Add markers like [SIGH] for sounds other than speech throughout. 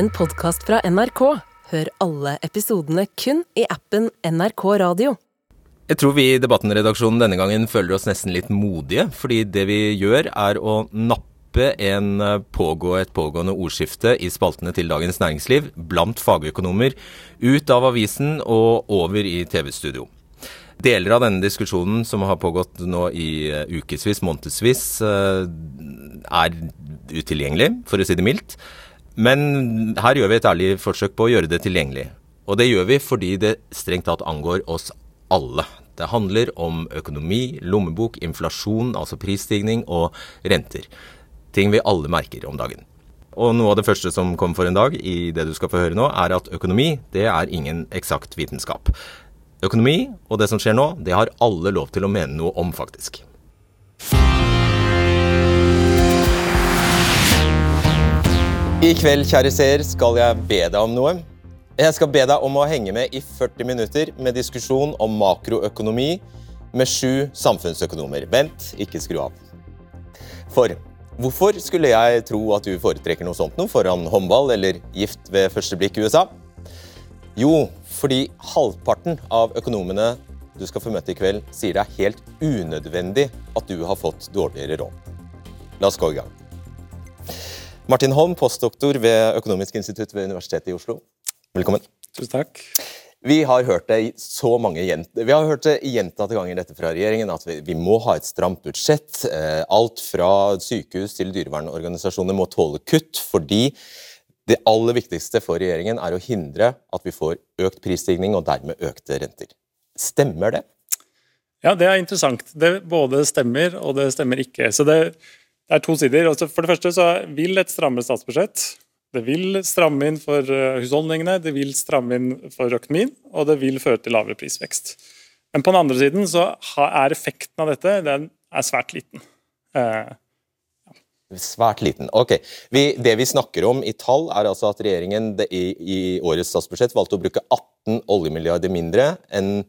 en podkast fra NRK. Hør alle episodene kun i appen NRK Radio. Jeg tror vi i Debatten-redaksjonen denne gangen føler oss nesten litt modige, fordi det vi gjør er å nappe en eh, pågå, et pågående ordskifte i spaltene til Dagens Næringsliv blant fagøkonomer ut av avisen og over i TV-studio. Deler av denne diskusjonen som har pågått nå i uh, ukevis, månedsvis, uh, er utilgjengelig, for å si det mildt. Men her gjør vi et ærlig forsøk på å gjøre det tilgjengelig. Og det gjør vi fordi det strengt tatt angår oss alle. Det handler om økonomi, lommebok, inflasjon, altså prisstigning, og renter. Ting vi alle merker om dagen. Og noe av det første som kom for en dag i det du skal få høre nå, er at økonomi, det er ingen eksakt vitenskap. Økonomi og det som skjer nå, det har alle lov til å mene noe om, faktisk. I kveld, kjære seer, skal jeg be deg om noe. Jeg skal be deg om å henge med i 40 minutter med diskusjon om makroøkonomi med sju samfunnsøkonomer. Vent, ikke skru av. For hvorfor skulle jeg tro at du foretrekker noe sånt noe foran håndball eller gift ved første blikk i USA? Jo, fordi halvparten av økonomene du skal få møte i kveld, sier det er helt unødvendig at du har fått dårligere råd. La oss gå i gang. Martin Holm, postdoktor ved Økonomisk institutt ved Universitetet i Oslo. Velkommen. Tusen takk. Vi har hørt det så mange vi har hørt det gjentatte ganger dette fra regjeringen, at vi, vi må ha et stramt budsjett. Eh, alt fra sykehus til dyrevernorganisasjoner må tåle kutt, fordi det aller viktigste for regjeringen er å hindre at vi får økt prisstigning og dermed økte renter. Stemmer det? Ja, det er interessant. Det både stemmer og det stemmer ikke. Så det, det er to sider. For det første så vil et strammere statsbudsjett det vil stramme inn for eh, husholdningene, det vil stramme inn for økonomien, og det vil føre til lavere prisvekst. Men på den andre siden så er effekten av dette den er svært liten. Eh, Svært liten. Ok. Vi, det vi snakker om i tall, er altså at regjeringen i, i, årets statsbudsjett valgte å bruke 18 oljemilliarder mindre enn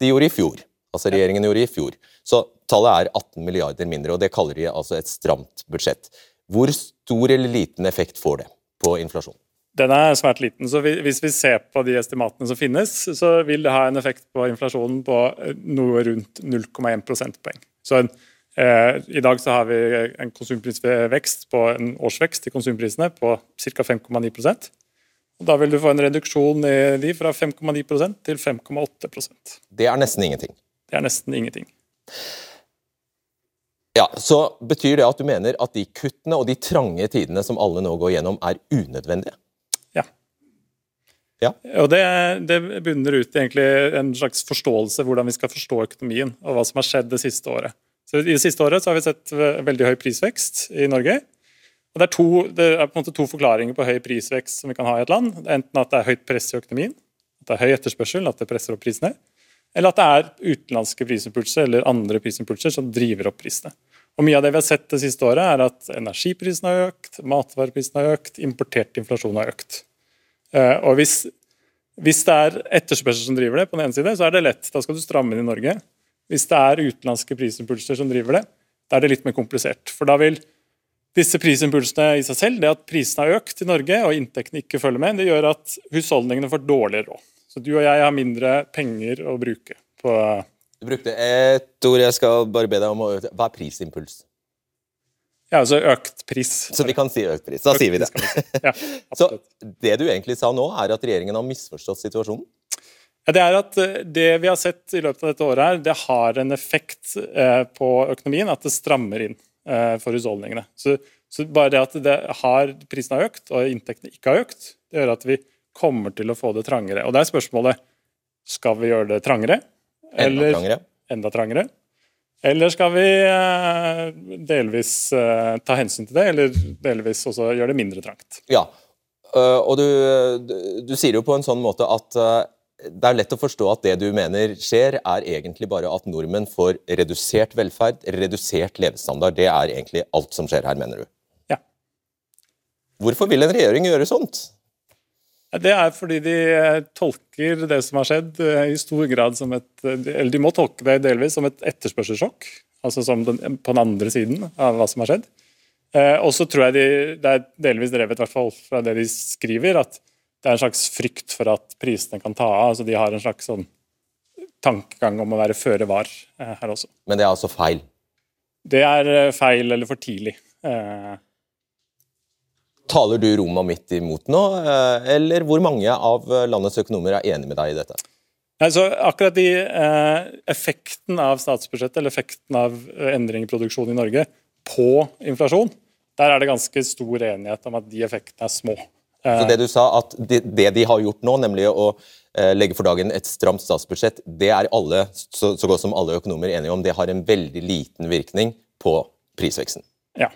de gjorde i fjor. Altså regjeringen gjorde i fjor. Så tallet er 18 milliarder mindre, og det kaller de altså et stramt budsjett. Hvor stor eller liten effekt får det på inflasjon? Den er svært liten. så Hvis vi ser på de estimatene som finnes, så vil det ha en effekt på inflasjonen på eh, noe rundt 0,1 prosentpoeng. Så en, eh, I dag så har vi en konsumprisvekst på en årsvekst i konsumprisene på ca. 5,9% og Da vil du få en reduksjon i de fra 5,9% til 5,8% Det er nesten ingenting. Det er nesten ingenting. Ja, Så betyr det at du mener at de kuttene og de trange tidene som alle nå går gjennom, er unødvendige? Ja. ja. Og det, det bunner ut i egentlig en slags forståelse hvordan vi skal forstå økonomien, og hva som har skjedd det siste året. Så I det siste året så har vi sett veldig høy prisvekst i Norge. Og det er, to, det er på en måte to forklaringer på høy prisvekst som vi kan ha i et land. Enten at det er høyt press i økonomien, at det er høy etterspørsel, at det presser opp prisene eller at det er utenlandske prisimpulser eller andre prisimpulser som driver opp prisene. Og Mye av det vi har sett det siste året, er at energiprisene har økt, matvareprisene har økt, importert inflasjon har økt. Eh, og hvis, hvis det er etterspørsel som driver det, på den ene side, så er det lett. Da skal du stramme inn i Norge. Hvis det er utenlandske prisimpulser som driver det, da er det litt mer komplisert. For da vil disse prisimpulsene i seg selv, det at prisene har økt i Norge og inntektene ikke følger med, det gjør at husholdningene får dårligere råd. Så du og jeg har mindre penger å bruke på Du brukte ett ord jeg skal bare be deg om å øke Hva er prisimpuls? Ja, altså økt pris. Så vi kan si økt pris. Da økt sier vi det. Vi ja, [LAUGHS] så det du egentlig sa nå, er at regjeringen har misforstått situasjonen? Ja, det er at eh, det vi har sett i løpet av dette året, her, det har en effekt eh, på økonomien. At det strammer inn eh, for husholdningene. Så, så, bare det at det har, prisen har økt, og inntektene ikke har økt, det gjør at vi kommer til å få det trangere. Og det er spørsmålet skal vi gjøre det trangere. Eller, enda trangere. Enda trangere. Eller skal vi eh, delvis eh, ta hensyn til det, eller delvis også gjøre det mindre trangt? Ja, uh, og du, du, sier jo på en sånn måte at det er lett å forstå at det du mener skjer, er egentlig bare at nordmenn får redusert velferd, redusert levestandard. Det er egentlig alt som skjer her, mener du? Ja. Hvorfor vil en regjering gjøre sånt? Det er fordi de eh, tolker det som har skjedd eh, i stor grad som et eh, Eller de må tolke det delvis som et etterspørselssjokk. Altså som den, på den andre siden av hva som har skjedd. Eh, og så tror jeg de, det er delvis drevet, i hvert fall fra det de skriver, at det er en slags frykt for at prisene kan ta av. altså De har en slags sånn tankegang om å være føre var eh, her også. Men det er altså feil? Det er feil eller for tidlig. Eh, Taler du Roma midt imot nå, eh, eller hvor mange av landets økonomer er enig med deg i dette? Altså, akkurat de eh, Effekten av statsbudsjettet, eller effekten av eh, endring i produksjon i Norge på inflasjon, der er det ganske stor enighet om at de effektene er små. Så det du sa, at det, det de har gjort nå, nemlig å eh, legge for dagen et stramt statsbudsjett, det er alle, så, så godt som alle økonomer enige om, det har en veldig liten virkning på prisveksten? Ja.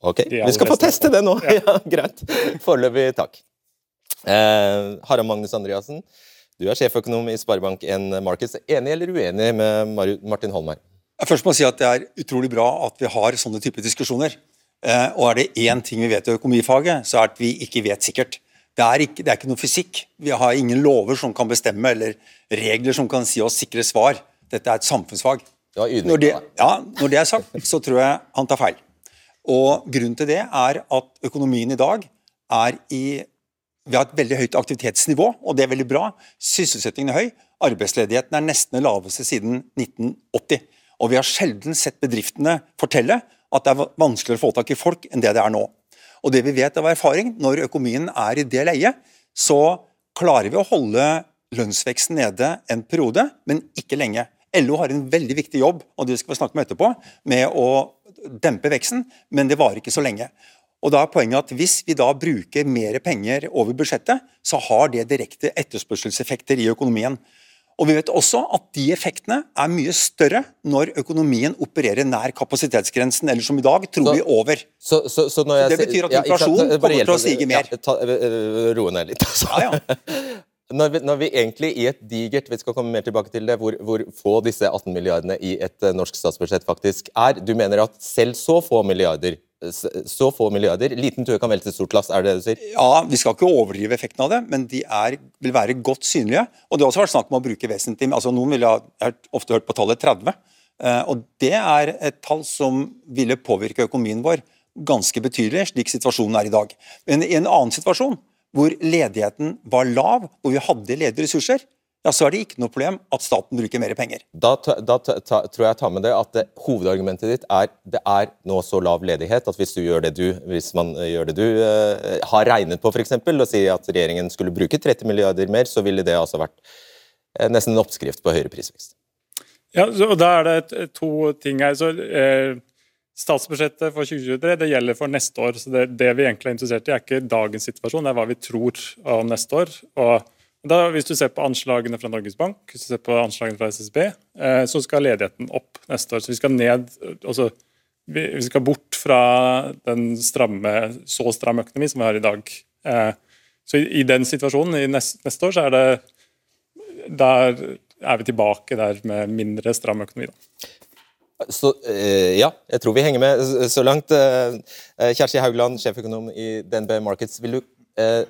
Ok, Vi skal få teste det nå! [LAUGHS] Ja, [LAUGHS] ja Greit. Foreløpig takk. Eh, Harald Magnus Andreassen, du er sjeføkonom i Sparebank1 Markets. Enig eller uenig med Martin Holmar? Først må jeg si at Det er utrolig bra at vi har sånne typer diskusjoner. Eh, og er det én ting vi vet i økonomifaget, så er det at vi ikke vet sikkert. Det er, ikke, det er ikke noe fysikk. Vi har ingen lover som kan bestemme, eller regler som kan si oss sikre svar. Dette er et samfunnsfag. Når det, ja, når det er sagt, så tror jeg han tar feil. Og Grunnen til det er at økonomien i dag er i Vi har et veldig høyt aktivitetsnivå, og det er veldig bra. Sysselsettingen er høy. Arbeidsledigheten er nesten den laveste siden 1980. Og vi har sjelden sett bedriftene fortelle at det er vanskeligere å få tak i folk enn det det er nå. Og det vi vet av erfaring, når økonomien er i det leiet, så klarer vi å holde lønnsveksten nede en periode, men ikke lenge. LO har en veldig viktig jobb og det skal vi snakke med etterpå, med å dempe veksten, men det varer ikke så lenge. Og da er poenget at Hvis vi da bruker mer penger over budsjettet, så har det direkte etterspørselseffekter i økonomien. Og Vi vet også at de effektene er mye større når økonomien opererer nær kapasitetsgrensen, eller som i dag, tror vi over. Så, så, så det betyr at inflasjonen ja, kommer til å stige mer. Ja, ta, roe ned litt. Altså. Ja, ja. [LAUGHS] Når vi, når vi, egentlig i et digert vi skal komme mer tilbake til det, hvor, hvor få disse 18 milliardene i et uh, norsk statsbudsjett faktisk er Du mener at selv så få milliarder så få milliarder, liten tue kan velte stort lass, er det det du sier? Ja, Vi skal ikke overdrive effekten av det, men de er, vil være godt synlige. Og Det har også vært snakk om å bruke vesentlig altså Noen ville ha ofte hørt på tallet 30. Uh, og Det er et tall som ville påvirke økonomien vår ganske betydelig, slik situasjonen er i dag. Men i en annen situasjon hvor ledigheten var lav, hvor vi hadde ledige ressurser, ja, så er det ikke noe problem at staten bruker mer penger. Da, da ta, tror jeg tar med det at det, hovedargumentet ditt er det er nå så lav ledighet at hvis du gjør det du, hvis man gjør det du uh, har regnet på f.eks., og sier at regjeringen skulle bruke 30 milliarder mer, så ville det altså vært uh, nesten en oppskrift på høyere prisvekst. Ja, og Da er det to ting her. så... Uh Statsbudsjettet for 2023 det gjelder for neste år. så det, det, vi egentlig er interessert i, er ikke dagens situasjon, det er hva vi tror om neste år. Og da, Hvis du ser på anslagene fra Norges Bank hvis du ser på anslagene fra SSB, eh, så skal ledigheten opp neste år. Så vi skal ned, altså, vi, vi, skal bort fra den stramme, så stramme økonomi som vi har i dag. Eh, så i, i, den situasjonen i neste, neste år så er det der er vi tilbake der med mindre stram økonomi. da. Så, eh, ja, jeg tror vi henger med så langt. Eh, eh, Kjersti Haugland, sjeføkonom i DNB Markets. vil du eh,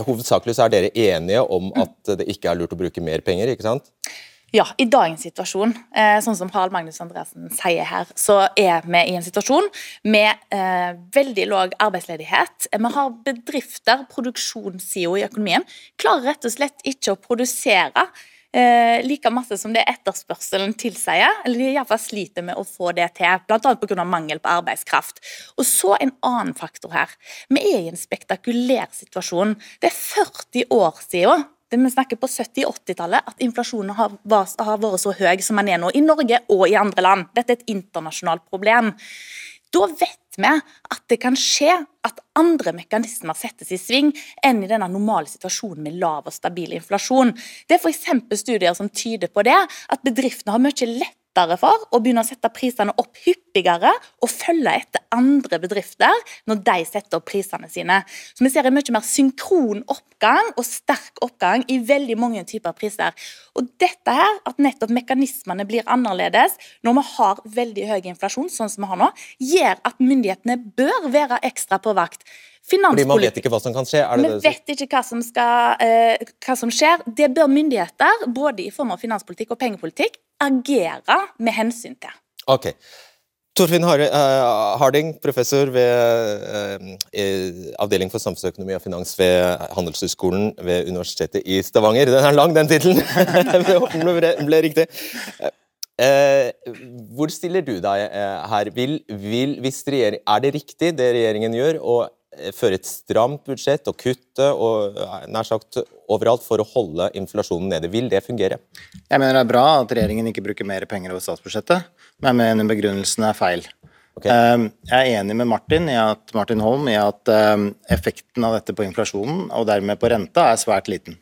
Hovedsakelig så er dere enige om at det ikke er lurt å bruke mer penger, ikke sant? Ja, i dagens situasjon, sånn som Harald Magnus Andreassen sier her, så er vi i en situasjon med eh, veldig lav arbeidsledighet. Vi har bedrifter, produksjonssida i økonomien, klarer rett og slett ikke å produsere eh, like masse som det etterspørselen tilsier. Eller de iallfall sliter med å få det til, bl.a. pga. mangel på arbeidskraft. Og så en annen faktor her. Vi er i en spektakulær situasjon. Det er 40 år siden det vi snakker på 70-80-tallet, at inflasjonen har, vært så høy som den er nå, i Norge og i andre land. Dette er et internasjonalt problem. Da vet vi at det kan skje at andre mekanismer settes i sving enn i denne normale situasjonen med lav og stabil inflasjon. Det er f.eks. studier som tyder på det, at bedriftene har mye lett lettere for å begynne å sette prisene opp hyppigere og følge etter andre bedrifter når de setter opp prisene sine. Så Vi ser en mye mer synkron oppgang og sterk oppgang i veldig mange typer priser. Og dette her, At nettopp mekanismene blir annerledes når vi har veldig høy inflasjon, sånn som vi har nå, gjør at myndighetene bør være ekstra på vakt. Fordi man vet ikke hva som kan skje? vi det vet ikke hva som, skal, eh, hva som skjer. Det bør myndigheter, både i form av finanspolitikk og pengepolitikk, agere med hensyn til. Ok. Torfinn uh, Harding, professor ved uh, avdeling for samfunnsøkonomi og finans ved Handelshøyskolen ved Universitetet i Stavanger. Den er lang, den tittelen! [LAUGHS] den ble, riktig. Uh, hvor stiller du deg her? Vil, vil, er det riktig det regjeringen gjør, å føre et stramt budsjett og kutte og, nær sagt overalt for å holde inflasjonen nede? Vil det fungere? Jeg mener det er bra at regjeringen ikke bruker mer penger over statsbudsjettet men jeg mener begrunnelsen er feil. Okay. Ehm, jeg er enig med Martin, i at, Martin Holm i at ehm, effekten av dette på inflasjonen, og dermed på renta, er svært liten.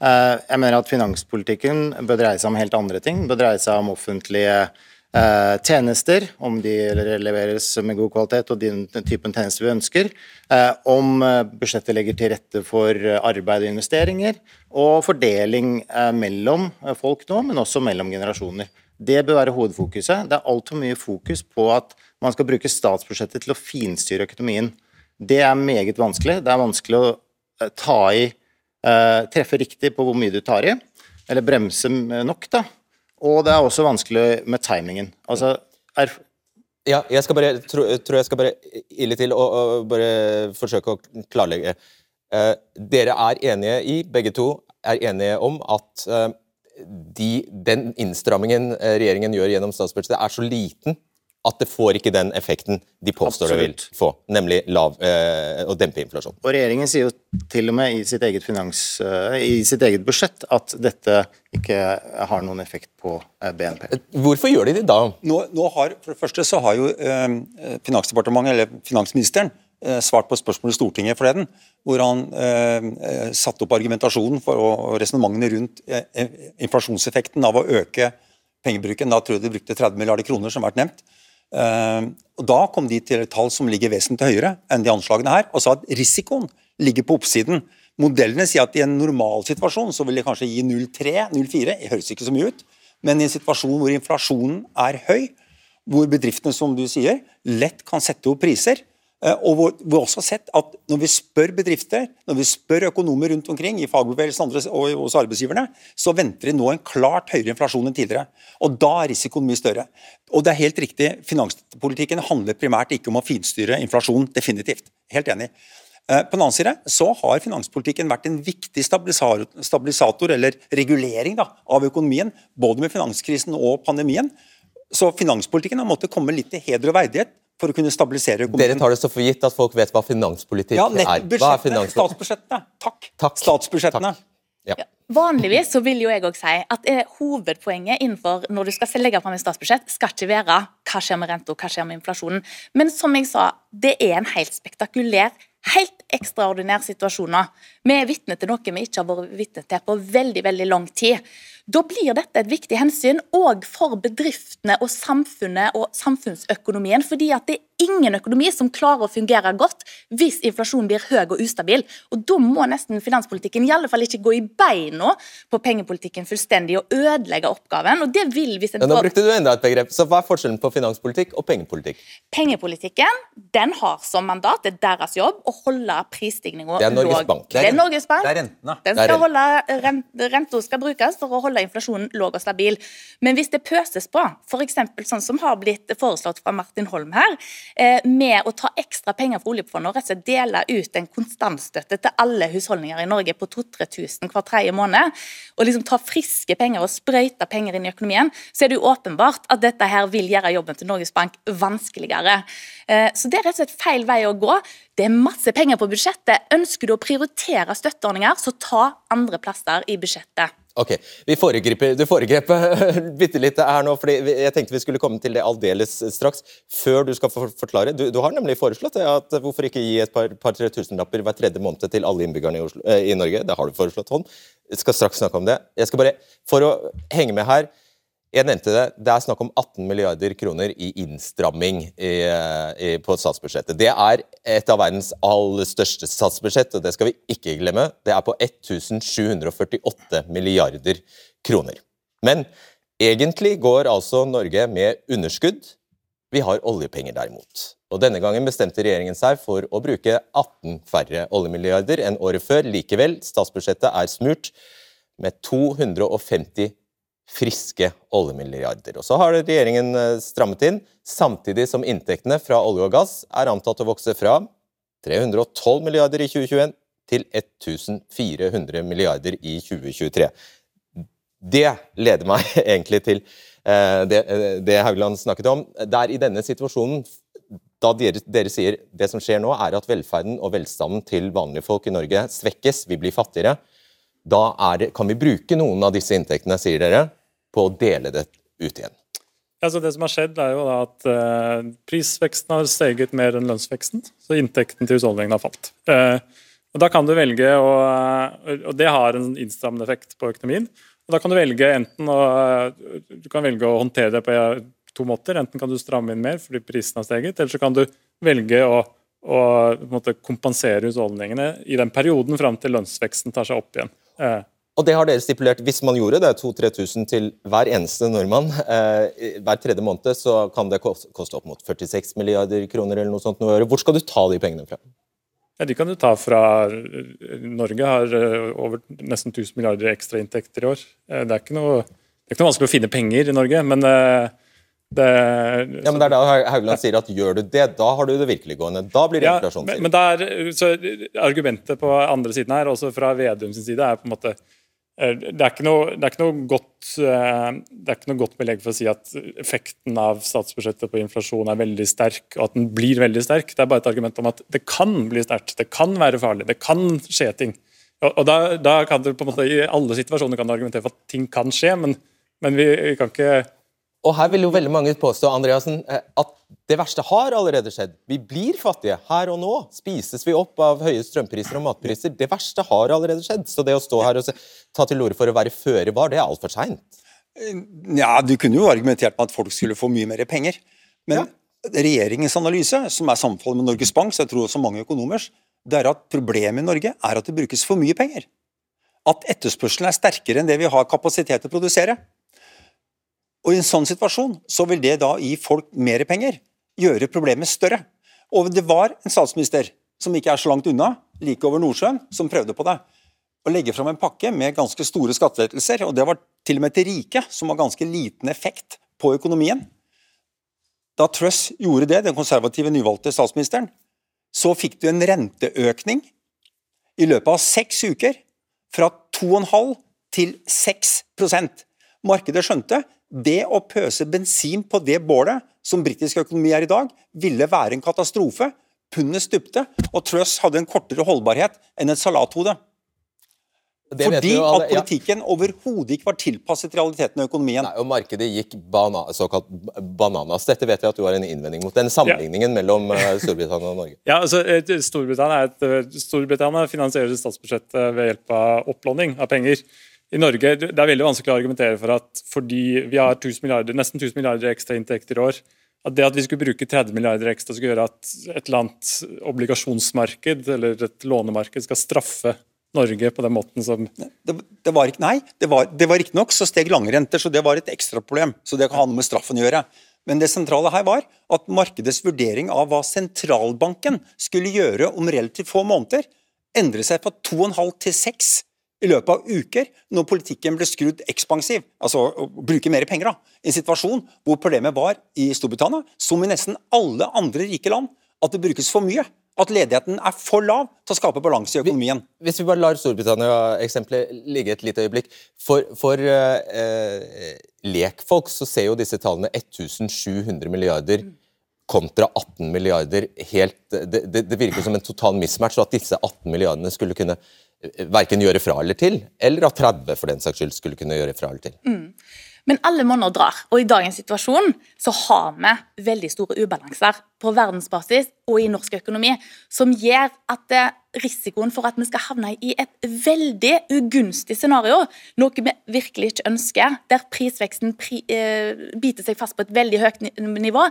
Ehm, jeg mener at finanspolitikken bør dreie seg om helt andre ting. bør dreie seg om offentlige eh, tjenester, om de leveres med god kvalitet og den typen tjenester vi ønsker. Om eh, budsjettet legger til rette for arbeid og investeringer, og fordeling eh, mellom folk nå, men også mellom generasjoner. Det bør være hovedfokuset. Det er altfor mye fokus på at man skal bruke statsbudsjettet til å finstyre økonomien. Det er meget vanskelig. Det er vanskelig å ta i uh, Treffe riktig på hvor mye du tar i, eller bremse nok, da. Og det er også vanskelig med timingen. Altså, er ja, jeg skal bare, tror, tror jeg skal bare ille til og, og bare forsøke å klarlegge. Eh, dere er enige i, begge to er enige om at eh, de, den innstrammingen eh, regjeringen gjør gjennom statsbudsjettet, er så liten at det får ikke den effekten de påstår Absolutt. det vil få, nemlig lav, eh, å dempe inflasjon. Og Regjeringen sier jo til og med i sitt eget, finans, eh, i sitt eget budsjett at dette ikke har noen effekt på eh, BNP. Hvorfor gjør de det da? Nå, nå har, for det første så har jo eh, Finansdepartementet, eller finansministeren, Eh, svart på spørsmål i Stortinget forleden, hvor han eh, eh satte opp argumentasjonen for, og resonnementene rundt eh, eh, inflasjonseffekten av å øke pengebruken. Da tror jeg de brukte 30 milliarder kroner, som har vært nevnt. Eh, og Da kom de til et tall som ligger vesentlig høyere enn de anslagene her, og sa at risikoen ligger på oppsiden. Modellene sier at i en normalsituasjon så vil de kanskje gi 0,3-0,4, det høres ikke så mye ut, men i en situasjon hvor inflasjonen er høy, hvor bedriftene som du sier, lett kan sette opp priser, og hvor vi også har sett at Når vi spør bedrifter, når vi spør økonomer rundt omkring i fagbevegelsen andre, og hos arbeidsgiverne, så venter de nå en klart høyere inflasjon enn tidligere. Og Da er risikoen mye større. Og det er helt riktig, Finanspolitikken handler primært ikke om å finstyre inflasjon. Definitivt. Helt enig. Eh, på den annen side så har finanspolitikken vært en viktig stabilisator, eller regulering da, av økonomien, både med finanskrisen og pandemien. Så finanspolitikken har måttet komme litt til heder og verdighet for å kunne stabilisere økonomien. Dere tar det så for gitt at folk vet hva finanspolitikk ja, er. Hva er finanspolitikk? Statsbudsjettene. Takk. Takk. Statsbudsjettene. Takk. Ja. Vanligvis så vil jo jeg også si at eh, hovedpoenget innenfor når du skal legge fram et statsbudsjett, skal ikke være hva skjer med renta, hva skjer med inflasjonen. Men som jeg sa, det er en helt spektakulær helt ekstraordinær situasjon. Vi er vitne til noe vi ikke har vært vitne til på veldig veldig lang tid. Da blir dette et viktig hensyn òg for bedriftene og samfunnet og samfunnsøkonomien. fordi at det er ingen økonomi som klarer å fungere godt hvis inflasjonen blir høy og ustabil. Og Da må nesten finanspolitikken i alle fall ikke gå i beina på pengepolitikken fullstendig og ødelegge oppgaven. og det vil hvis en... Ja, nå brukte du enda et begrep. Så Hva er forskjellen på finanspolitikk og pengepolitikk? Pengepolitikken den har som mandat, det er deres jobb, å holde prisstigninga lav. Det er Norges Bank. Det er, Norges Bank. Det er rentene. Den skal holde, renta skal brukes for å holde inflasjonen låg og stabil. Men hvis det pøses på, f.eks. sånn som har blitt foreslått fra Martin Holm her, Eh, med å ta ekstra penger fra oljefondet og rett og slett dele ut en kontantstøtte til alle husholdninger i Norge på 2000-3000 hver tredje måned, og liksom ta friske penger og sprøyte penger inn i økonomien, så er det jo åpenbart at dette her vil gjøre jobben til Norges Bank vanskeligere. Eh, så det er rett og slett feil vei å gå. Det er masse penger på budsjettet. Ønsker du å prioritere støtteordninger, så ta andre plasser i budsjettet. Ok, vi Du foregrep [LAUGHS] bitte litt her nå, fordi jeg tenkte vi skulle komme til det aldeles straks. Før du skal forklare. Du, du har nemlig foreslått det, at hvorfor ikke gi et par-tre par, tusenlapper hver tredje måned til alle innbyggerne i, Oslo, eh, i Norge. Det har du foreslått, Hånd. Jeg skal straks snakke om det. Jeg skal bare, For å henge med her jeg nevnte det. Det er snakk om 18 milliarder kroner i innstramming i, i, på statsbudsjettet. Det er et av verdens aller største statsbudsjett, og det skal vi ikke glemme. Det er på 1748 milliarder kroner. Men egentlig går altså Norge med underskudd. Vi har oljepenger derimot. Og Denne gangen bestemte regjeringen seg for å bruke 18 færre oljemilliarder enn året før. Likevel, statsbudsjettet er smurt med 250 friske oljemilliarder. Og så har regjeringen eh, strammet inn, samtidig som inntektene fra olje og gass er antatt å vokse fra 312 milliarder i 2021 til 1400 milliarder i 2023. Det leder meg [LAUGHS] egentlig til eh, eh, det Haugland snakket om. Det er i denne situasjonen da dere, dere, sier det som skjer nå, er at velferden og velstanden til vanlige folk i Norge svekkes, vi blir fattigere. Da det, kan vi bruke noen av disse inntektene, sier dere, på å dele det ut igjen. Altså det som har skjedd er jo at uh, Prisveksten har steget mer enn lønnsveksten, så inntekten til husholdningene har falt. Uh, og da kan du velge å, og Det har en innstrammende effekt på økonomien. og Da kan du velge enten å, du kan velge å håndtere det på to måter. Enten kan du stramme inn mer fordi prisen har steget, eller så kan du velge å, å kompensere husholdningene i den perioden fram til lønnsveksten tar seg opp igjen. Eh. Og det har dere stipulert, Hvis man gjorde det 2000-3000 til hver eneste nordmann eh, hver tredje måned, så kan det koste opp mot 46 milliarder kroner eller noe sånt. Noe Hvor skal du ta de pengene fra? Ja, De kan du ta fra Norge har eh, over nesten 1000 milliarder ekstra inntekter i år. Eh, det er noe, det er ikke noe vanskelig å finne penger i Norge, men det, ja, men det er da Haugland sier at gjør du det, da har du det virkelig gående. Da blir det ja. Men, men der, Argumentet på andre siden her, også fra Vedum sin side, er på en måte eh, det er, noe, det, er godt, eh, det er ikke noe godt belegg for å si at effekten av statsbudsjettet på inflasjon er veldig sterk, og at den blir veldig sterk. Det er bare et argument om at det kan bli sterkt, det kan være farlig, det kan skje ting. Og, da, da, kan du på en måte I alle situasjoner kan du argumentere for at ting kan skje, men, men vi, vi kan ikke og her vil jo veldig mange påstå Andreasen, eh, at det verste har allerede skjedd. Vi blir fattige her og nå. Spises vi opp av høye strømpriser og matpriser? Det verste har allerede skjedd. Så det å stå her og ta til orde for å være føre var, det er altfor seint. Ja, du kunne jo argumentert med at folk skulle få mye mer penger. Men ja. regjeringens analyse, som er sammenfallet med Norges Bank, så jeg tror også mange økonomers, det er at problemet i Norge er at det brukes for mye penger. At etterspørselen er sterkere enn det vi har kapasitet til å produsere. Og I en sånn situasjon så vil det da gi folk mer penger, gjøre problemet større. Og det var en statsminister som ikke er så langt unna, like over Nordsjøen, som prøvde på det. Å legge fram en pakke med ganske store skattelettelser, og det var til og med til rike, som har ganske liten effekt på økonomien. Da Truss gjorde det, den konservative nyvalgte statsministeren, så fikk du en renteøkning i løpet av seks uker fra 2,5 til 6% Markedet skjønte det å pøse bensin på det bålet som britisk økonomi er i dag, ville være en katastrofe. Pundet stupte, og Truss hadde en kortere holdbarhet enn et salathode. Fordi alle, at politikken ja. overhodet ikke var tilpasset realiteten og økonomien. Nei, og Markedet gikk bana, såkalt bananas. Dette vet vi at du har en innvending mot. Den sammenligningen ja. mellom uh, Storbritannia og Norge. [LAUGHS] Ja, altså Storbritannia, et, eh, Storbritannia finansierer statsbudsjettet ved hjelp av opplåning av penger i Norge det er veldig vanskelig å argumentere for at fordi vi har milliarder, nesten 1000 milliarder ekstra inntekter i år, at det at vi skulle bruke 30 milliarder ekstra skulle gjøre at et eller annet obligasjonsmarked eller et lånemarked skal straffe Norge på den måten som det, det var ikke, Nei, det var, det var riktignok så steg langrenter, så det var et ekstraproblem. Så det kan ha noe med straffen å gjøre. Men det sentrale her var at markedets vurdering av hva sentralbanken skulle gjøre om relativt få måneder, endret seg fra 2,5 til 6 i løpet av uker, når politikken ble skrudd ekspansiv, altså å bruke mer penger, da, i en situasjon hvor problemet var i Storbritannia, som i nesten alle andre rike land, at det brukes for mye. At ledigheten er for lav til å skape balanse i økonomien. Hvis vi bare lar Storbritannia-eksempelet ligge et lite øyeblikk. For, for eh, lekfolk så ser jo disse tallene 1700 milliarder kontra 18 milliarder helt det, det, det virker som en total mismatch, og at disse 18 milliardene skulle kunne verken gjøre fra eller til, eller at 30 for den saks skyld skulle kunne gjøre fra eller til. Mm. Men alle monner drar, og i dagens situasjon så har vi veldig store ubalanser på verdensbasis og i norsk økonomi, som gjør at risikoen for at vi skal havne i et veldig ugunstig scenario, noe vi virkelig ikke ønsker, der prisveksten pri, eh, biter seg fast på et veldig høyt nivå,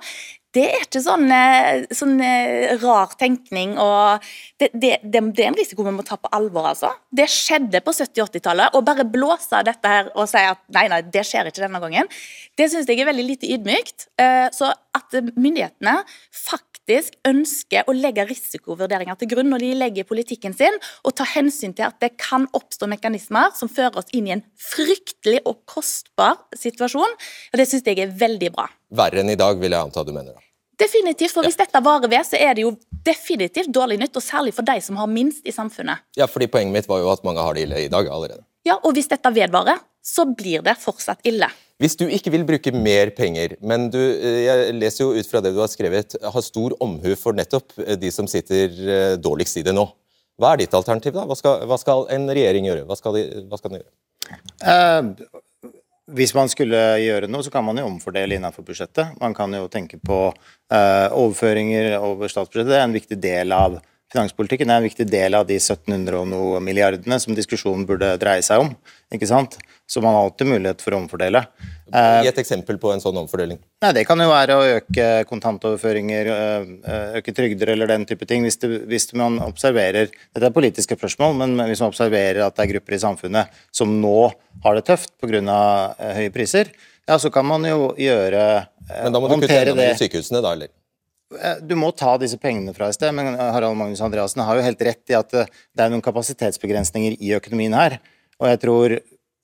det er ikke sånn, eh, sånn eh, rar tenkning. og det, det, det, er en risiko vi må ta på alvor. altså. Det skjedde på 70-80-tallet. Å bare blåse dette her og si at nei, nei, det skjer ikke denne gangen, det syns jeg er veldig lite ydmykt. Eh, så at myndighetene faktisk ønsker å legge risikovurderinger til grunn når de legger politikken sin, og ta hensyn til at det kan oppstå mekanismer som fører oss inn i en fryktelig og kostbar situasjon. og Det syns jeg er veldig bra. Verre enn i dag, vil jeg anta du mener. da. Definitivt, for Hvis dette varer ved, så er det jo definitivt dårlig nytt, og særlig for de som har minst i samfunnet. Ja, fordi Poenget mitt var jo at mange har det ille i dag allerede. Ja, Og hvis dette vedvarer, så blir det fortsatt ille. Hvis du ikke vil bruke mer penger, men du, eh, jeg leser jo ut fra det du har skrevet, har stor omhu for nettopp eh, de som sitter eh, dårligst i det nå. Hva er ditt alternativ, da? Hva skal, hva skal en regjering gjøre? Hva skal, de, hva skal den gjøre? Eh, hvis man skulle gjøre noe, så kan man jo omfordele innenfor budsjettet. Man kan jo tenke på eh, overføringer over statsbudsjettet. Det er en viktig del av finanspolitikken. Er en viktig del av de 1700 og noe milliardene som diskusjonen burde dreie seg om. ikke sant? Så man har alltid mulighet for å omfordele. Gi et eksempel på en sånn omfordeling. Nei, Det kan jo være å øke kontantoverføringer, øh, øke trygder eller den type ting. Hvis, det, hvis man observerer Dette er politiske spørsmål, men hvis man observerer at det er grupper i samfunnet som nå har det tøft pga. Høye priser, ja, så kan man jo gjøre Men da må du kutte enda mer i sykehusene, da, eller? Du må ta disse pengene fra et sted, men Harald Magnus Andreassen har jo helt rett i at det er noen kapasitetsbegrensninger i økonomien her. Og jeg tror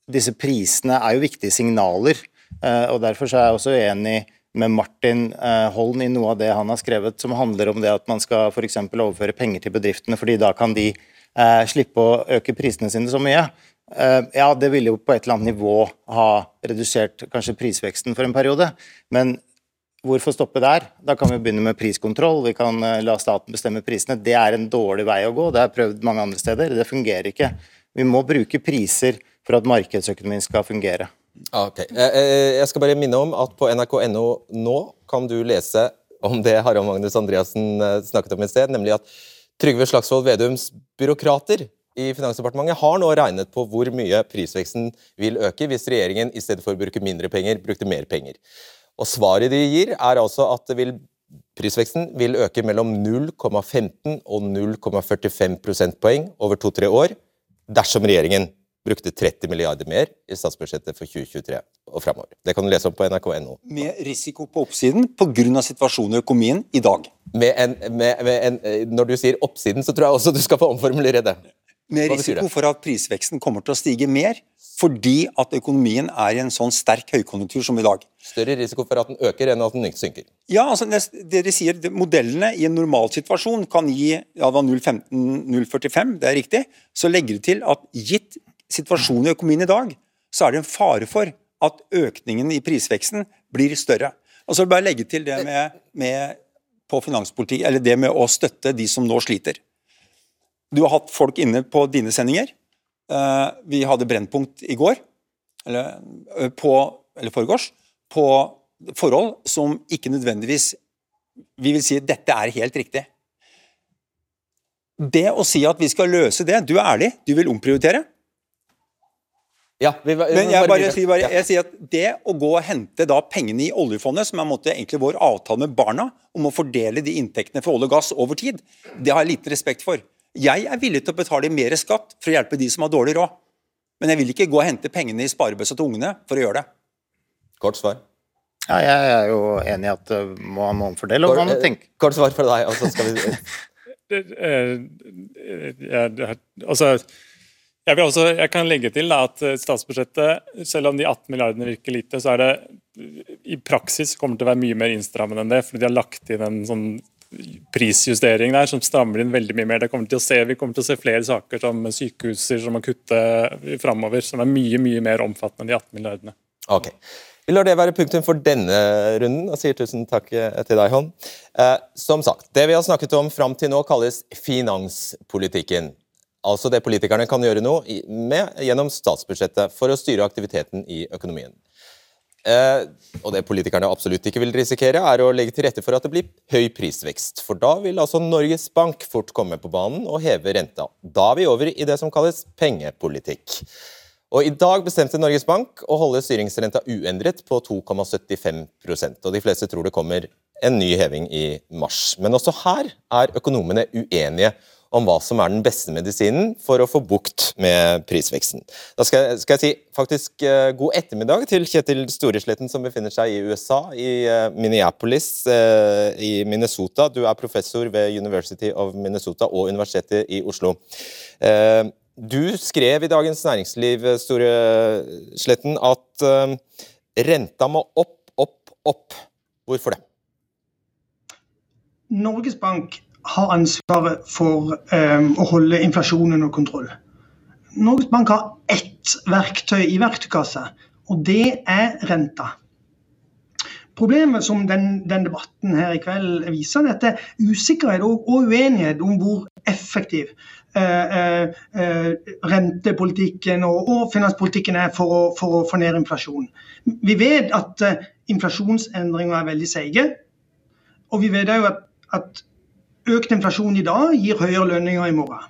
disse prisene er jo viktige signaler Eh, og Derfor er jeg også enig med Martin eh, Holm i noe av det han har skrevet, som handler om det at man skal f.eks. overføre penger til bedriftene, fordi da kan de eh, slippe å øke prisene sine så mye. Ja, det ville jo på et eller annet nivå ha redusert kanskje prisveksten for en periode, men hvorfor stoppe der? Da kan vi begynne med priskontroll, vi kan la staten bestemme prisene. Det er en dårlig vei å gå, det er prøvd mange andre steder, det fungerer ikke. Vi må bruke priser for at markedsøkonomien skal fungere. Ok. Eh, eh, jeg skal bare minne om at på nrk.no nå kan du lese om det Harald Magnus Andreassen eh, snakket om i sted, nemlig at Trygve Slagsvold Vedums byråkrater i Finansdepartementet har nå regnet på hvor mye prisveksten vil øke hvis regjeringen i stedet for å bruke mindre penger, brukte mer penger. Og Svaret de gir, er altså at vil, prisveksten vil øke mellom 0,15 og 0,45 prosentpoeng over to-tre år dersom regjeringen brukte 30 milliarder mer i statsbudsjettet for 2023 og fremover. Det kan du lese om på nrk.no. Med risiko på oppsiden pga. situasjonen i økonomien i dag. Med en, med, med en, når du sier oppsiden, så tror jeg også du skal få omformulere det. Med risiko for at prisveksten kommer til å stige mer, fordi at økonomien er i en sånn sterk høykonjunktur som i dag. Større risiko for at den øker enn at den synker? Ja, altså dere sier Modellene i en normalsituasjon kan gi ja, 0,15-0,45, det er riktig. Så legger det til at gitt situasjonen i økonomien i dag, så er det en fare for at økningen i prisveksten blir større. Og så vil jeg bare legge til det med, med på finanspolitikk, eller det med å støtte de som nå sliter. Du har hatt folk inne på dine sendinger. Eh, vi hadde Brennpunkt i går, eller, eh, på, eller foregårs, på forhold som ikke nødvendigvis Vi vil si at dette er helt riktig. Det å si at vi skal løse det Du er ærlig, du vil omprioritere. Ja, vi, vi, Men jeg, bare, sier bare, jeg sier at det å gå og hente da pengene i oljefondet, som er måte, egentlig vår avtale med barna om å fordele de inntektene for olje og gass over tid, det har jeg lite respekt for. Jeg er villig til å betale mer skatt for å hjelpe de som har dårlig råd. Men jeg vil ikke gå og hente pengene i sparebøssa til ungene for å gjøre det. Kort svar. Ja, jeg er jo enig i at man må omfordele, og man må tenke Kort svar fra deg, og så skal vi [LAUGHS] det, eh, jeg, altså jeg, også, jeg, kan legge til da, at eh, statsbudsjettet, selv om de 18 milliardene virker lite, så er det i praksis kommer til å være mye mer innstrammende enn det. fordi de har lagt inn en sånn prisjustering der som strammer inn veldig mye mer. Det kommer til å se, vi kommer til å se flere saker som sykehuser som må kutte framover, som er mye mye mer omfattende enn de 18 milliardene. Ok. Vi lar det være punktum for denne runden, og sier tusen takk eh, til deg, Hånd. Eh, som sagt, det vi har snakket om fram til nå, kalles finanspolitikken. Altså det politikerne kan gjøre noe med gjennom statsbudsjettet for å styre aktiviteten i økonomien. Eh, og det politikerne absolutt ikke vil risikere, er å legge til rette for at det blir høy prisvekst. For da vil altså Norges Bank fort komme på banen og heve renta. Da er vi over i det som kalles pengepolitikk. Og I dag bestemte Norges Bank å holde styringsrenta uendret på 2,75% og de fleste tror det kommer en ny heving i mars. Men også her er økonomene uenige om hva som er den beste medisinen for å få bukt med prisveksten. Da skal, jeg, skal jeg si faktisk uh, god ettermiddag til Kjetil Storesletten, som befinner seg i USA, i uh, Minneapolis uh, i Minnesota. Du er professor ved University of Minnesota og Universitetet i Oslo. du skrev i Dagens Næringsliv Storesletten, at renta må opp, opp, opp. Hvorfor det? Norges Bank har ansvaret for um, å holde inflasjonen under kontroll. Norges Bank har ett verktøy i verktøykassa, og det er renta. Problemet som den, den, debatten her i kveld viser, er at det er usikkerhet og, og uenighet om hvor effektiv eh, eh, eh, rentepolitikken og, og, finanspolitikken er for å, for å, få ned inflasjonen. Vi vet at eh, inflasjonsendringer er veldig seige. Og vi vet òg at, at økt inflasjon i dag gir høyere lønninger i morgen.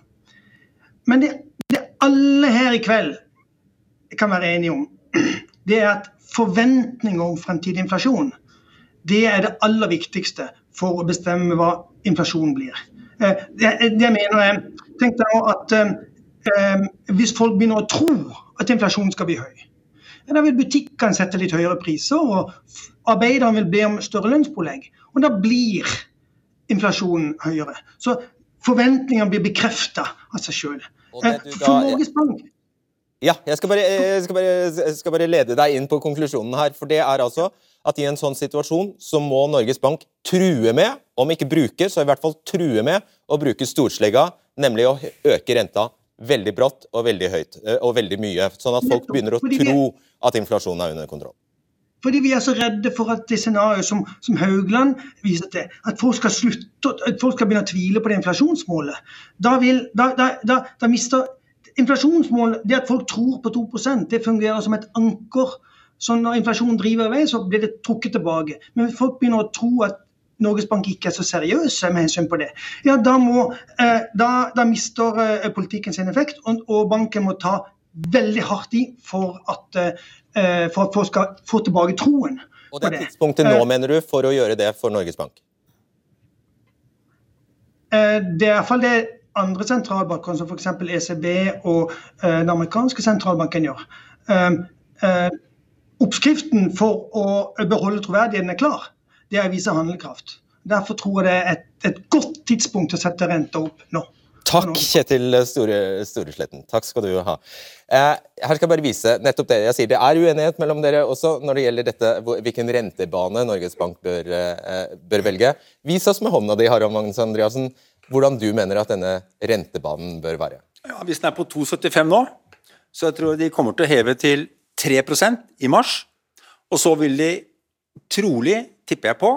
Men det, det alle her i kveld kan være enige om, [CLEARS THROAT] det er at forventninger om fremtidig inflasjon det er det aller viktigste for å bestemme hva inflasjonen blir. Eh, det, det mener jeg Tenk deg at eh, hvis folk begynner å tro at inflasjonen skal bli høy, da vil butikkene sette litt høyere priser, og arbeiderne vil be om større lønnspålegg. Og da blir inflasjonen høyere. Så forventningene blir bekrefta av seg sjøl. Eh, for Norges Bank ja, jeg skal, bare, jeg, skal bare, jeg skal, bare, lede deg inn på konklusjonen her. For det er altså at i en sånn situasjon så må Norges Bank true med, om ikke bruke, så i hvert fall true med å bruke storslegga, nemlig å øke renta veldig brått og veldig høyt eh, og veldig mye. Sånn at folk begynner å tro at inflasjonen er under kontroll. Fordi vi er så redde for at det scenarioet som, som, Haugland viser til, at folk skal slutte, at folk skal begynne å tvile på det inflasjonsmålet. Da, vil, da, da, da, da mister Inflasjonsmålet, det at folk tror på 2% det fungerer som et anker. Så når inflasjonen driver i vei, så blir det trukket tilbake. Men folk begynner å tro at Norges Bank ikke er så seriøse med hensyn på det, ja, da, må, eh, da, da mister eh, politikken sin effekt, og, og, banken må ta veldig hardt i for at Eh, for at folk skal få tilbake troen. Og det er tidspunktet nå, eh, mener du, for å gjøre det for Norges Bank? Eh, det er iallfall det andre sentralbanker, som f.eks. ECB og den amerikanske sentralbanken gjør. Oppskriften for å beholde troverdigheten er klar. Det er å vise handlekraft. Derfor tror jeg det er et, et godt tidspunkt å sette renta opp nå. Takk, Kjetil Store, Storesletten. Takk skal du ha. Eh, her skal jeg bare vise nettopp det jeg sier. Det er uenighet mellom dere også når det gjelder dette, hvilken rentebane Norges Bank bør, eh, bør velge. Vis oss med hånda di, Harald Magnus Andreassen, hvordan du mener at denne rentebanen bør være. Ja, Hvis den er på 2,75 nå, så jeg tror de kommer til å heve til 3% i mars. Og så vil de trolig, tipper jeg på,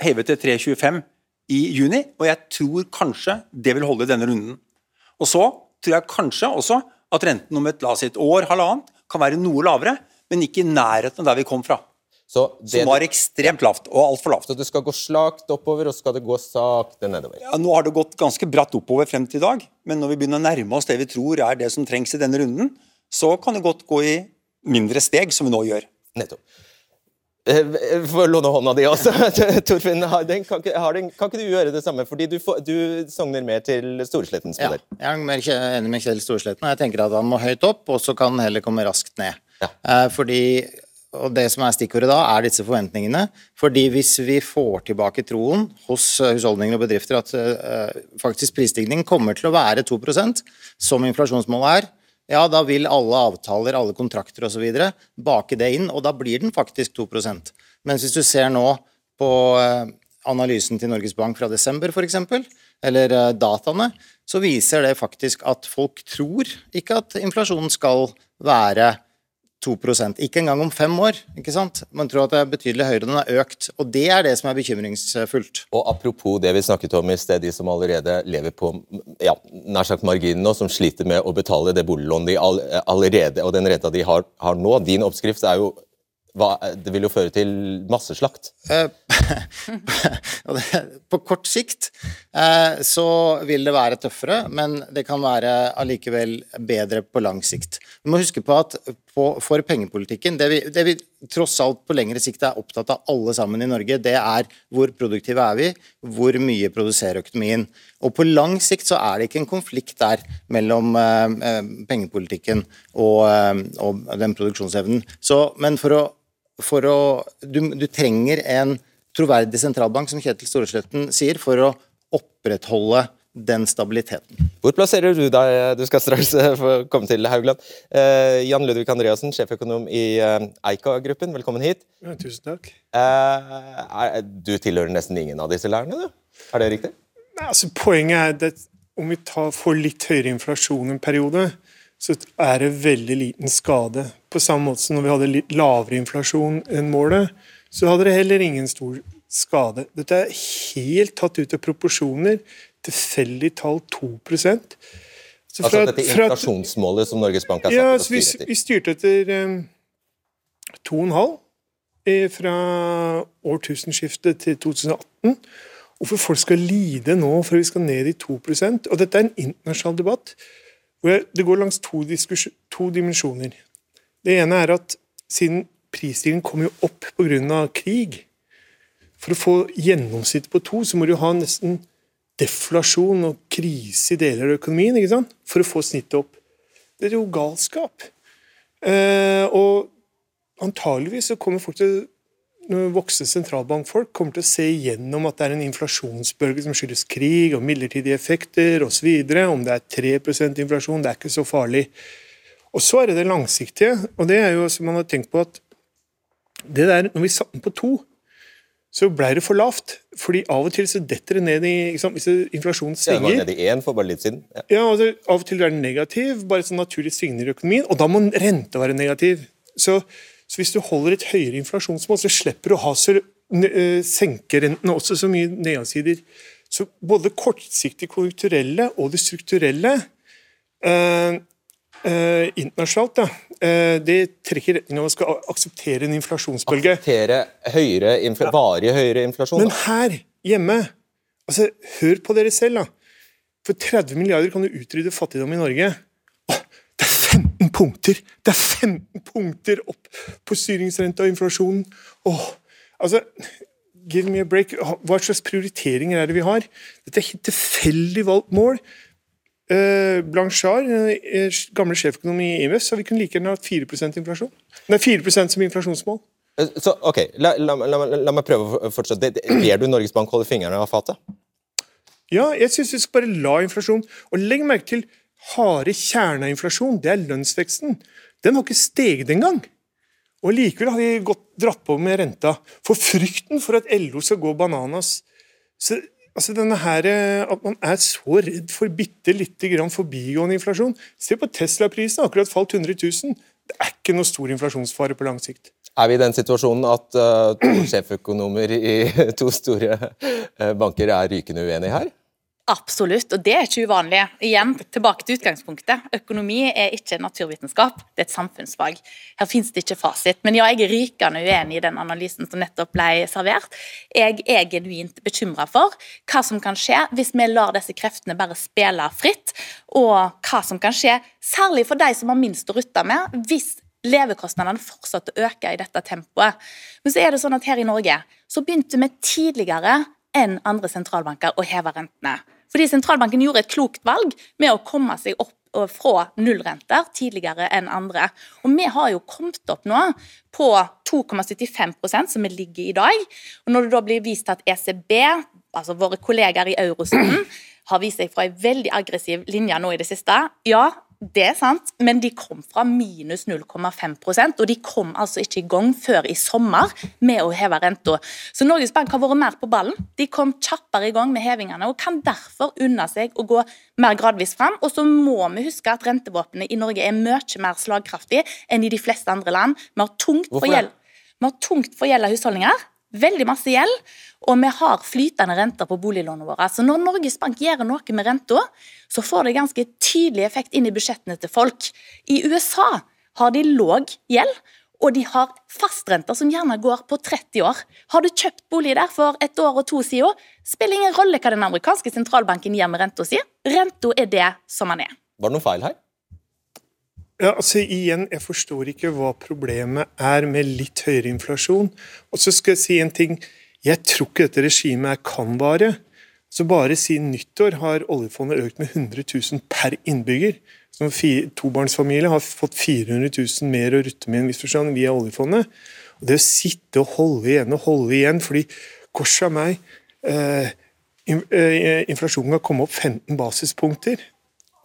heve til 3,25 i juni, og jeg tror kanskje det vil holde i denne runden. Og så tror jeg kanskje også at renten om et, la oss si et år, halvannet, kan være noe lavere, men ikke i nærheten av der vi kom fra. Så det, som var ekstremt lavt, og altfor lavt. Så det skal gå slakt oppover, og skal det gå sakte nedover? Ja, Nå har det gått ganske bratt oppover frem til i dag, men når vi begynner å nærme oss det vi tror er det som trengs i denne runden, så kan det godt gå i mindre steg, som vi nå gjør. Nettopp. Eh, Få låne hånda di også, [LAUGHS] Torfinn. Den, kan, kan, ikke du gjøre det samme? Fordi du, du sogner mer til Storeslettens modell. Ja, jeg er enig med Kjell Storesletten. Jeg tenker at han må høyt opp, og så kan han heller komme raskt ned. Ja. Eh, fordi, og Det som er stikkordet da, er disse forventningene. Fordi Hvis vi får tilbake troen hos husholdninger og bedrifter at faktisk prisstigningen kommer til å være 2% som inflasjonsmålet er, ja, da vil alle avtaler, alle kontrakter osv. bake det inn, og da blir den faktisk 2% Mens hvis du ser nå på eh, analysen til Norges Bank fra desember f.eks., eller eh, dataene, så viser det faktisk at folk tror ikke at inflasjonen skal være 2 Ikke engang om fem år. ikke sant? Man tror at det er betydelig høyere, den har økt. Og det er det som er bekymringsfullt. Og Apropos det vi snakket om i sted, de som allerede lever på ja, nær sagt marginen nå, som sliter med å betale det boliglånet de allerede, og den renta de har, har nå. Din oppskrift er jo hva, det vil jo føre til masseslakt. Eh, [LAUGHS] på kort sikt eh, så vil det være tøffere, men det kan være allikevel bedre på lang sikt. Vi må huske på at på, for pengepolitikken det vi, det vi, tross alt på lengre sikt er opptatt av alle sammen i Norge, det er hvor produktive er vi, hvor mye produserer økonomien. Og på lang sikt så er det ikke en konflikt der mellom eh, eh pengepolitikken og, eh, og, den produksjonsevnen. Så, men for å, for å du, du trenger en troverdig sentralbank, som Kjetil Storesletten sier, for å opprettholde den stabiliteten. Hvor plasserer du deg? Du skal straks eh, komme til Haugland. Eh, Jan Ludvig Andreassen, sjeføkonom i eh, Eika-gruppen, velkommen hit. Ja, tusen takk. Eh, du tilhører nesten ingen av disse lærerne, du? Er det riktig? Nei, altså, poenget er at om vi tar, får litt høyere inflasjon en periode, så er det veldig liten skade. På samme måte som når vi hadde litt lavere inflasjon enn målet, så hadde det heller ingen stor skade. Dette er helt tatt ut av proporsjoner. Tilfeldig tall 2 så Altså dette inflasjonsmålet som Norges Bank har satt ja, til å styre etter? Vi styrte etter um, 2,5 fra årtusenskiftet til 2018. Hvorfor folk skal lide nå før vi skal ned i 2% Og Dette er en internasjonal debatt hvor det går langs to, to dimensjoner. Det ene er at siden prisstigningen kommer jo opp pga. krig. For å få gjennomsnittet på to, så må du ha nesten deflasjon og krise i deler av økonomien ikke sant? for å få snittet opp. Det er jo galskap. Eh, og antageligvis så kommer folk til når voksne sentralbankfolk kommer til å se igjennom at det er en inflasjonsbølge som skyldes krig og midlertidige effekter osv. Om det er 3 inflasjon, det er ikke så farlig. Og Så er det det langsiktige, og det er jo som man har tenkt på at det der, når vi satte den på to, så ble det for lavt. fordi av og til så detter det ned i Hvis inflasjonen svinger ja, det var ned i én for bare litt siden. Ja, ja altså, Av og til er den negativ, bare sånn naturlig svingende i økonomien, og da må rente være negativ. Så, så, hvis du holder et høyere inflasjonsmål, så slipper du å ha så, uh, senke rentene også så mye nedsider. Så både kortsiktig konjunkturelle og det strukturelle uh, Uh, internasjonalt, da, eh, det trekker retning av å skal akseptere en inflasjonsbølge. Akseptere høyere, infl varig høyere inflasjon? Men her hjemme altså, Hør på dere selv. da. For 30 milliarder kan du utrydde fattigdom i Norge. Åh, det er 15 punkter! Det er 15 punkter opp på styringsrenta og inflasjonen. Åh, altså, Give me a break. Hva slags prioriteringer er det vi har? Dette er helt tilfeldig valgt mål. Uh, Blanchard, uh, gamle sjeføkonom i IMF, sa vi kunne like gjerne hatt 4% inflasjon. Nei, 4% som inflasjonsmål. Så, ok, la, la, la, la, meg prøve å fortsette. Ber du Norges Bank holde fingrene av fatet? Ja, jeg syns vi skal bare la inflasjon Og legg merke til harde kjerne av inflasjon. Det er lønnsveksten. Den har ikke steget engang. Og likevel har de gått, dratt på med renta. For frykten for at LO skal gå bananas. Så Altså denne her, eh, At man er så redd for bitte lite grann forbigående inflasjon. Se på Tesla-prisen, akkurat falt 100 000. Det er ikke noe stor inflasjonsfare på lang sikt. Er vi i den situasjonen at uh, to sjeføkonomer i [LAUGHS] to store uh, banker er rykende uenige her? Absolutt, og det er ikke uvanlig. Igjen, tilbake til utgangspunktet. Økonomi er ikke naturvitenskap, det er et samfunnsfag. Her finnes det ikke fasit. Men ja, jeg er rykende uenig i den analysen som nettopp ble servert. Jeg er genuint bekymra for hva som kan skje hvis vi lar disse kreftene bare spille fritt, og hva som kan skje, særlig for de som har minst å rutte med, hvis levekostnadene fortsatte å øke i dette tempoet. Men så er det sånn at her i Norge så begynte vi tidligere enn andre sentralbanker å heve rentene. Fordi sentralbanken gjorde et klokt valg med å komme seg opp fra nullrenter tidligere enn andre. Og vi har jo kommet opp nå på 2,75% som vi ligger i dag. Og når det da blir vist at ECB, altså våre kollegaer i eurosonen, har vist seg fra en veldig aggressiv linje nå i det siste, ja, det er sant, men de kom fra minus 0,5% og de kom altså ikke i gang før i sommer med å heve renta. Så Norges Bank har vært mer på ballen. De kom kjappere i gang med hevingene og kan derfor unne seg å gå mer gradvis fram. Og så må vi huske at rentevåpenet i Norge er mye mer slagkraftig enn i de fleste andre land. Vi har tungt for gjeld, vi har tungt for husholdninger veldig masse gjeld, og vi har flytende renter på boliglånene våre. Så når Norges Bank gjør noe med renta, så får det ganske tydelig effekt inn i budsjettene til folk. I USA har de låg gjeld, og de har fastrenter som gjerne går på 30 år. Har du kjøpt bolig der for et år og to siden, spiller ingen rolle hva den amerikanske sentralbanken gjør med renta si. Renta er det som den er. Var det noen feil her? Ja, altså igjen, Jeg forstår ikke hva problemet er med litt høyere inflasjon. Og så skal jeg si en ting. Jeg tror ikke dette regimet er kan-vare. Så Bare siden nyttår har oljefondet økt med 100 000 per innbygger. Som tobarnsfamilie har fått 400 000 mer å rutte med en via oljefondet. Og Det å sitte og holde igjen og holde igjen, fordi kors av meg eh, eh Inflasjonen kan komme opp 15 basispunkter.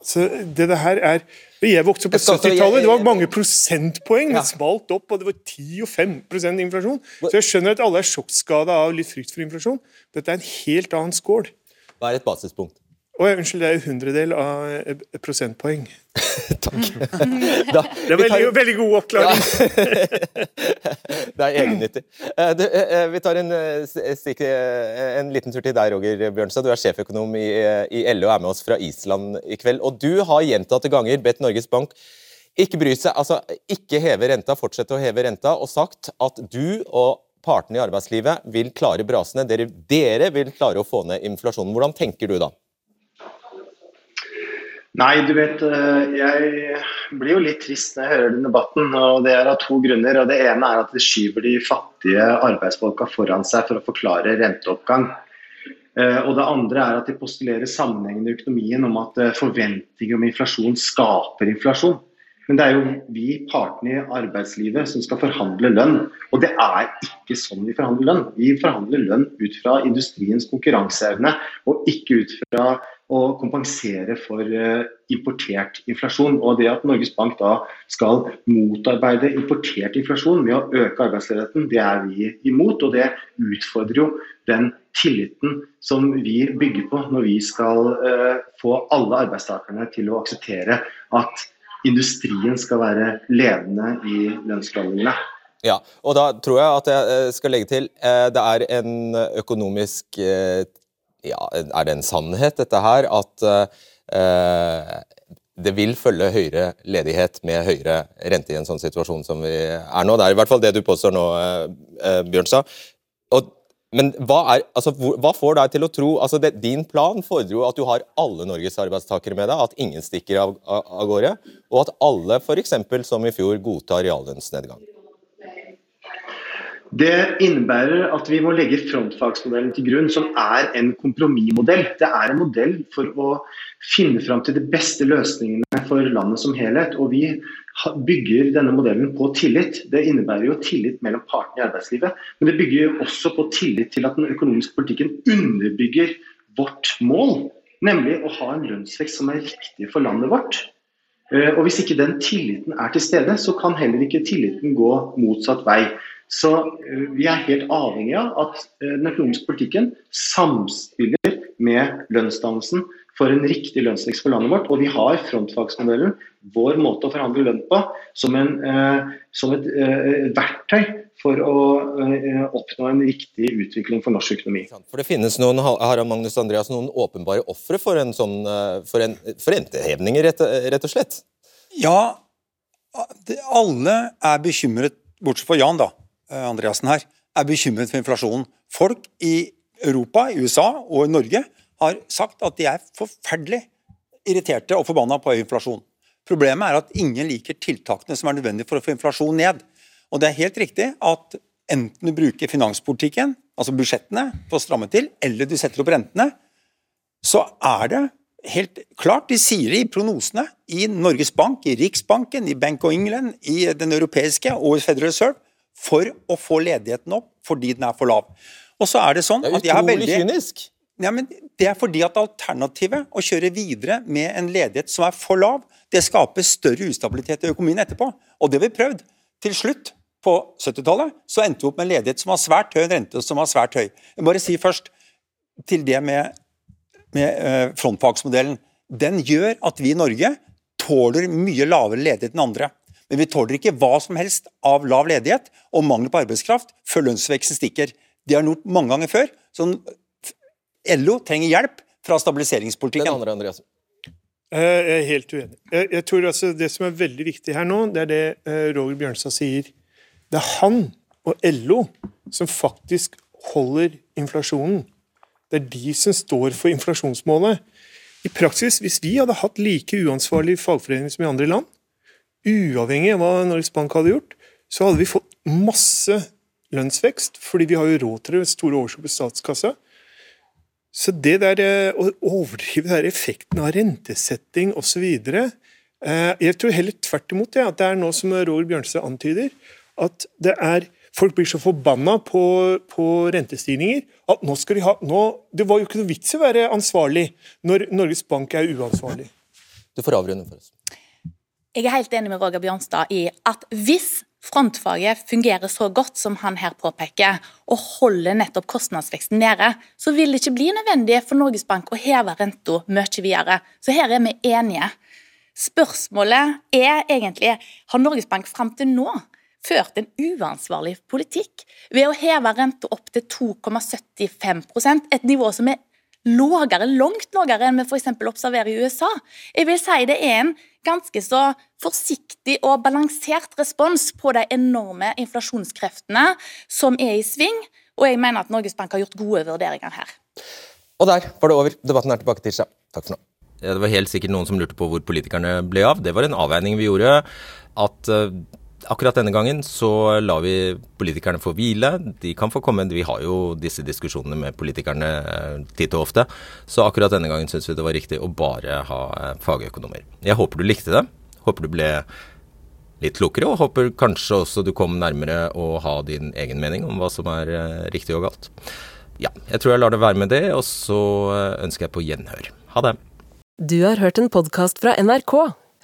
Så det, det her er Jeg vokste opp på 70-tallet, det var mange prosentpoeng. Det smalt opp, og det var 10 og 5% inflasjon. Så jeg skjønner at alle er sjokkskada av litt frykt for inflasjon. Dette er en helt annen skål. Hva er et basispunkt? Å, oh, unnskyld, det er jo hundredel av prosentpoeng. [LAUGHS] Takk. Da, det er veldig, veldig god oppklaring. [LAUGHS] det er egennyttig. Eh, eh, vi tar en, eh, en, liten tur til deg, Roger Bjørnstad. Du er sjeføkonom i, i LO og er med oss fra Island i kveld. Og du har gjentatte ganger bedt Norges Bank ikke bry seg, altså ikke heve renta, fortsette å heve renta, og sagt at du og partene i arbeidslivet vil klare brasene. Dere, dere vil klare å få ned inflasjonen. Hvordan tenker du da? Nei, du vet, eh, jeg blir jo litt trist når jeg hører den debatten. og Det er av to grunner. og Det ene er at det skyver de fattige arbeidsfolka foran seg for å forklare renteoppgang. Eh, og Det andre er at de postulerer sammenhengen i økonomien om at eh, forventninger om inflasjon skaper inflasjon. Men det er jo vi partene i arbeidslivet som skal forhandle lønn. Og det er ikke sånn vi forhandler lønn. Vi forhandler lønn ut fra industriens konkurranseevne, og ikke ut fra å kompensere for eh, importert inflasjon. Og det at Norges Bank da skal motarbeide importert inflasjon med å øke arbeidsledigheten, det er vi imot. Og det utfordrer jo den tilliten som vi bygger på når vi skal uh, få alle arbeidstakerne til å akseptere at industrien skal være ledende i lønnsforhandlingene. Ja, og da tror jeg at jeg eh, skal legge til eh, det er en økonomisk eh, ja, Er det en sannhet, dette her, at det vil følge høyere ledighet med høyere rente i en sånn situasjon som vi er nå? Det er i hvert fall det du påstår nå, Bjørnstad. Og men hva, er, altså, hva, får deg til å tro altså det, Din plan fordrer jo at du har alle Norges arbeidstakere med deg, at ingen stikker av, av, av gårde, og at alle f.eks. som i fjor godtar reallønnsnedgang. Det innebærer at vi må legge frontfagsmodellen til grunn, som er en kompromissmodell. Det er en modell for å finne fram til de beste løsningene for landet som helhet. Og vi bygger denne modellen på tillit. Det innebærer jo tillit mellom partene i arbeidslivet. Men det bygger også på tillit til at den økonomiske politikken underbygger vårt mål. Nemlig å ha en lønnsvekst som er riktig for landet vårt. Eh, og Hvis ikke den tilliten er til stede, så kan heller ikke tilliten gå motsatt vei. Så eh, vi er helt avhengig av at eh, den økonomiske politikken samspiller med lønnsdannelsen for en riktig lønnsvekst for landet vårt. Og vi har frontfagsmodellen, vår måte å forhandle lønn på, som, en, eh, som et verktøy for å oppnå en riktig utvikling for norsk økonomi. For Det finnes noen Harald Magnus Andreas, noen åpenbare ofre for, en sånn, for, en, for rentehevninger, rett, rett og slett? Ja, alle er bekymret, bortsett fra Jan da, Andreassen her, er bekymret for inflasjonen. Folk i Europa, i USA og i Norge har sagt at de er forferdelig irriterte og forbanna på høy inflasjon. Problemet er at ingen liker tiltakene som er nødvendige for å få inflasjon ned. Og det er helt riktig at enten du bruker finanspolitikken, altså budsjettene, for å stramme til, eller du setter opp rentene, så er det helt klart, de sier det i prognosene, i Norges Bank, i Riksbanken, i Bank of England, i den europeiske og i Federal Reserve, for å få ledigheten opp fordi den er for lav. Og så er det sånn at jeg har veldig... Er utrolig kynisk. Ja, men Det er fordi at alternativet, å kjøre videre med en ledighet som er for lav, det skaper større ustabilitet i økonomien etterpå. Og det har vi prøvd. Til slutt, på 70-tallet, så endte vi opp med en ledighet som var svært høy, en rente som var svært høy. Jeg bare si først til det med, med uh, frontfagsmodellen. Den gjør at vi i Norge tåler mye lavere ledighet enn andre. Men vi tåler ikke hva som helst av lav ledighet og mangel på arbeidskraft før lønnsveksten stikker. Det har den gjort mange ganger før. Så LO trenger hjelp fra stabiliseringspolitikken. Den andre, Andreas. Eh, jeg er helt uenig. Jeg, jeg, tror altså Det som er veldig viktig her nå, det er det eh, Roger Bjørnstad sier. Det er han og LO som faktisk holder inflasjonen. Det er de som står for inflasjonsmålet. I praksis, hvis vi hadde hatt like uansvarlige fagforeninger som i andre land, uavhengig av hva Norges Bank hadde gjort, så hadde vi fått masse lønnsvekst, fordi vi har jo råd til det, store overskudd på statskassa. Så det der eh, å overdrive der effekten av rentesetting osv. Eh, jeg tror heller tvert imot ja, at det er nå som Roger Bjørnstad antyder, at det er Folk blir så forbanna på, på, rentestigninger at nå skal de ha nå, Det var jo ikke noe vits i å være ansvarlig når Norges Bank er uansvarlig. Du får avrunde for oss. Jeg er helt enig med Roger Bjørnstad i at hvis frontfaget fungerer så godt som han her påpeker, og holder nettopp kostnadsveksten nede, så vil det ikke bli nødvendig for Norges Bank å heve renta mye videre. Så her er vi enige. Spørsmålet er egentlig har Norges Bank fram til nå ført en uansvarlig politikk ved å heve renta opp til 2,75% et nivå som er lavere, langt lågere enn vi f.eks. observerer i USA. Jeg vil si det er en ganske så forsiktig og balansert respons på de enorme inflasjonskreftene som er i sving, og jeg mener at Norges Bank har gjort gode vurderinger her. Og der var det over. Debatten er tilbake tirsdag. Takk for nå. Ja, det var helt sikkert noen som lurte på hvor politikerne ble av. Det var en avveining vi gjorde. At uh, akkurat denne gangen så lar vi politikerne få hvile. De kan få komme. Vi har jo disse diskusjonene med politikerne uh, titt og ofte. Så akkurat denne gangen syns vi det var riktig å bare ha uh, fagøkonomer. Jeg håper du likte det. Håper du ble litt klokere, og håper kanskje også du kom nærmere å ha din egen mening om hva som er riktig og galt. Ja, jeg tror jeg lar det være med det, og så ønsker jeg på gjenhør. Ha det. Du har hørt en podkast fra NRK.